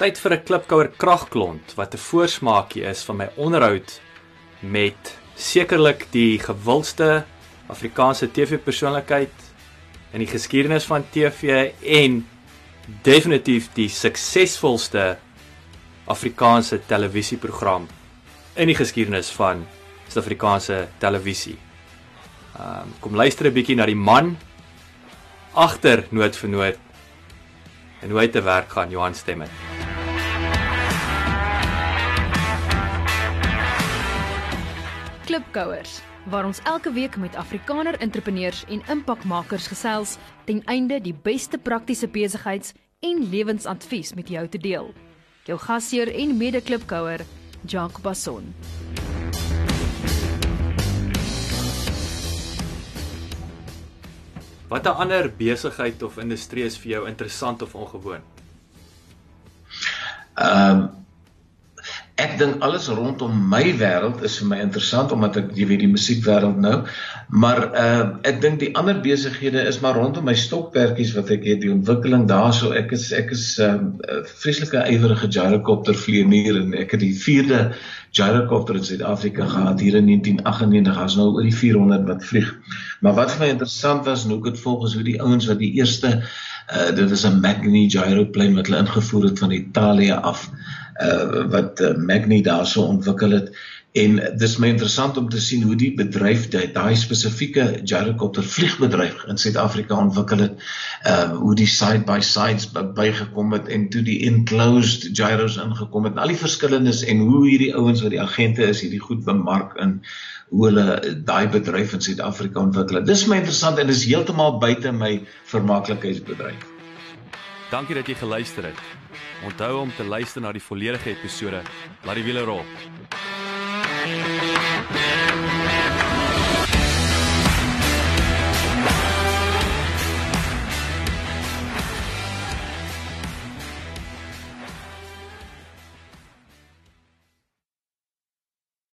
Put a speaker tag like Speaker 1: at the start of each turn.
Speaker 1: Tyd vir 'n klipkouer kragklont wat 'n voorsmaakie is van my onderhoud met sekerlik die gewildste Afrikaanse TV-persoonlikheid in die geskiedenis van TV en definitief die suksesvolste Afrikaanse televisieprogram in die geskiedenis van Suid-Afrikaanse televisie. Ehm um, kom luister 'n bietjie na die man agter noot vir noot en hoe hy te werk gaan Johan Stemme.
Speaker 2: Klipkouers waar ons elke week met Afrikaner entrepreneurs en impakmakers gesels ten einde die beste praktiese besigheids- en lewensadvies met jou te deel. Jou gasheer en mede-klipkouer, Jacques Basson.
Speaker 1: Watter ander besigheid of industrie is vir jou interessant of ongewoon?
Speaker 3: Ehm um, ek dink alles rondom my wêreld is vir my interessant omdat ek jy weet die musiekwêreld nou. Maar uh, ek dink die ander besighede is maar rondom my stokperdjies wat ek het die ontwikkeling daarso. Ek is ek is 'n uh, vreeslike ywerige gyrocopter vlieënier en ek het die 4de gyrocopter in Suid-Afrika gehad hier in 1998 as nou oor die 400 wat vlieg. Maar wat vir my interessant was en hoe ek dit volgens hoe die ouens wat die eerste uh, dit is 'n Magni gyroplane wat hulle ingevoer het van Italië af uh, wat uh, Magni daarso ontwikkel het en dis my interessant om te sien hoe die bedryf daai spesifieke gyrocopter vliegbedryf in Suid-Afrika ontwikkel het uh hoe die side by sides bygekom het en toe die enclosed gyros ingekom het en al die verskillendes en hoe hierdie ouens wat die agente is hierdie goed bemark in hoe hulle daai bedryf in Suid-Afrika ontwikkel het. Dis my interessant en dis heeltemal buite my vermaaklikheidsbedryf.
Speaker 1: Dankie dat jy geluister het. Onthou om te luister na die volledige episode. Laat die wiele rol. Thank you.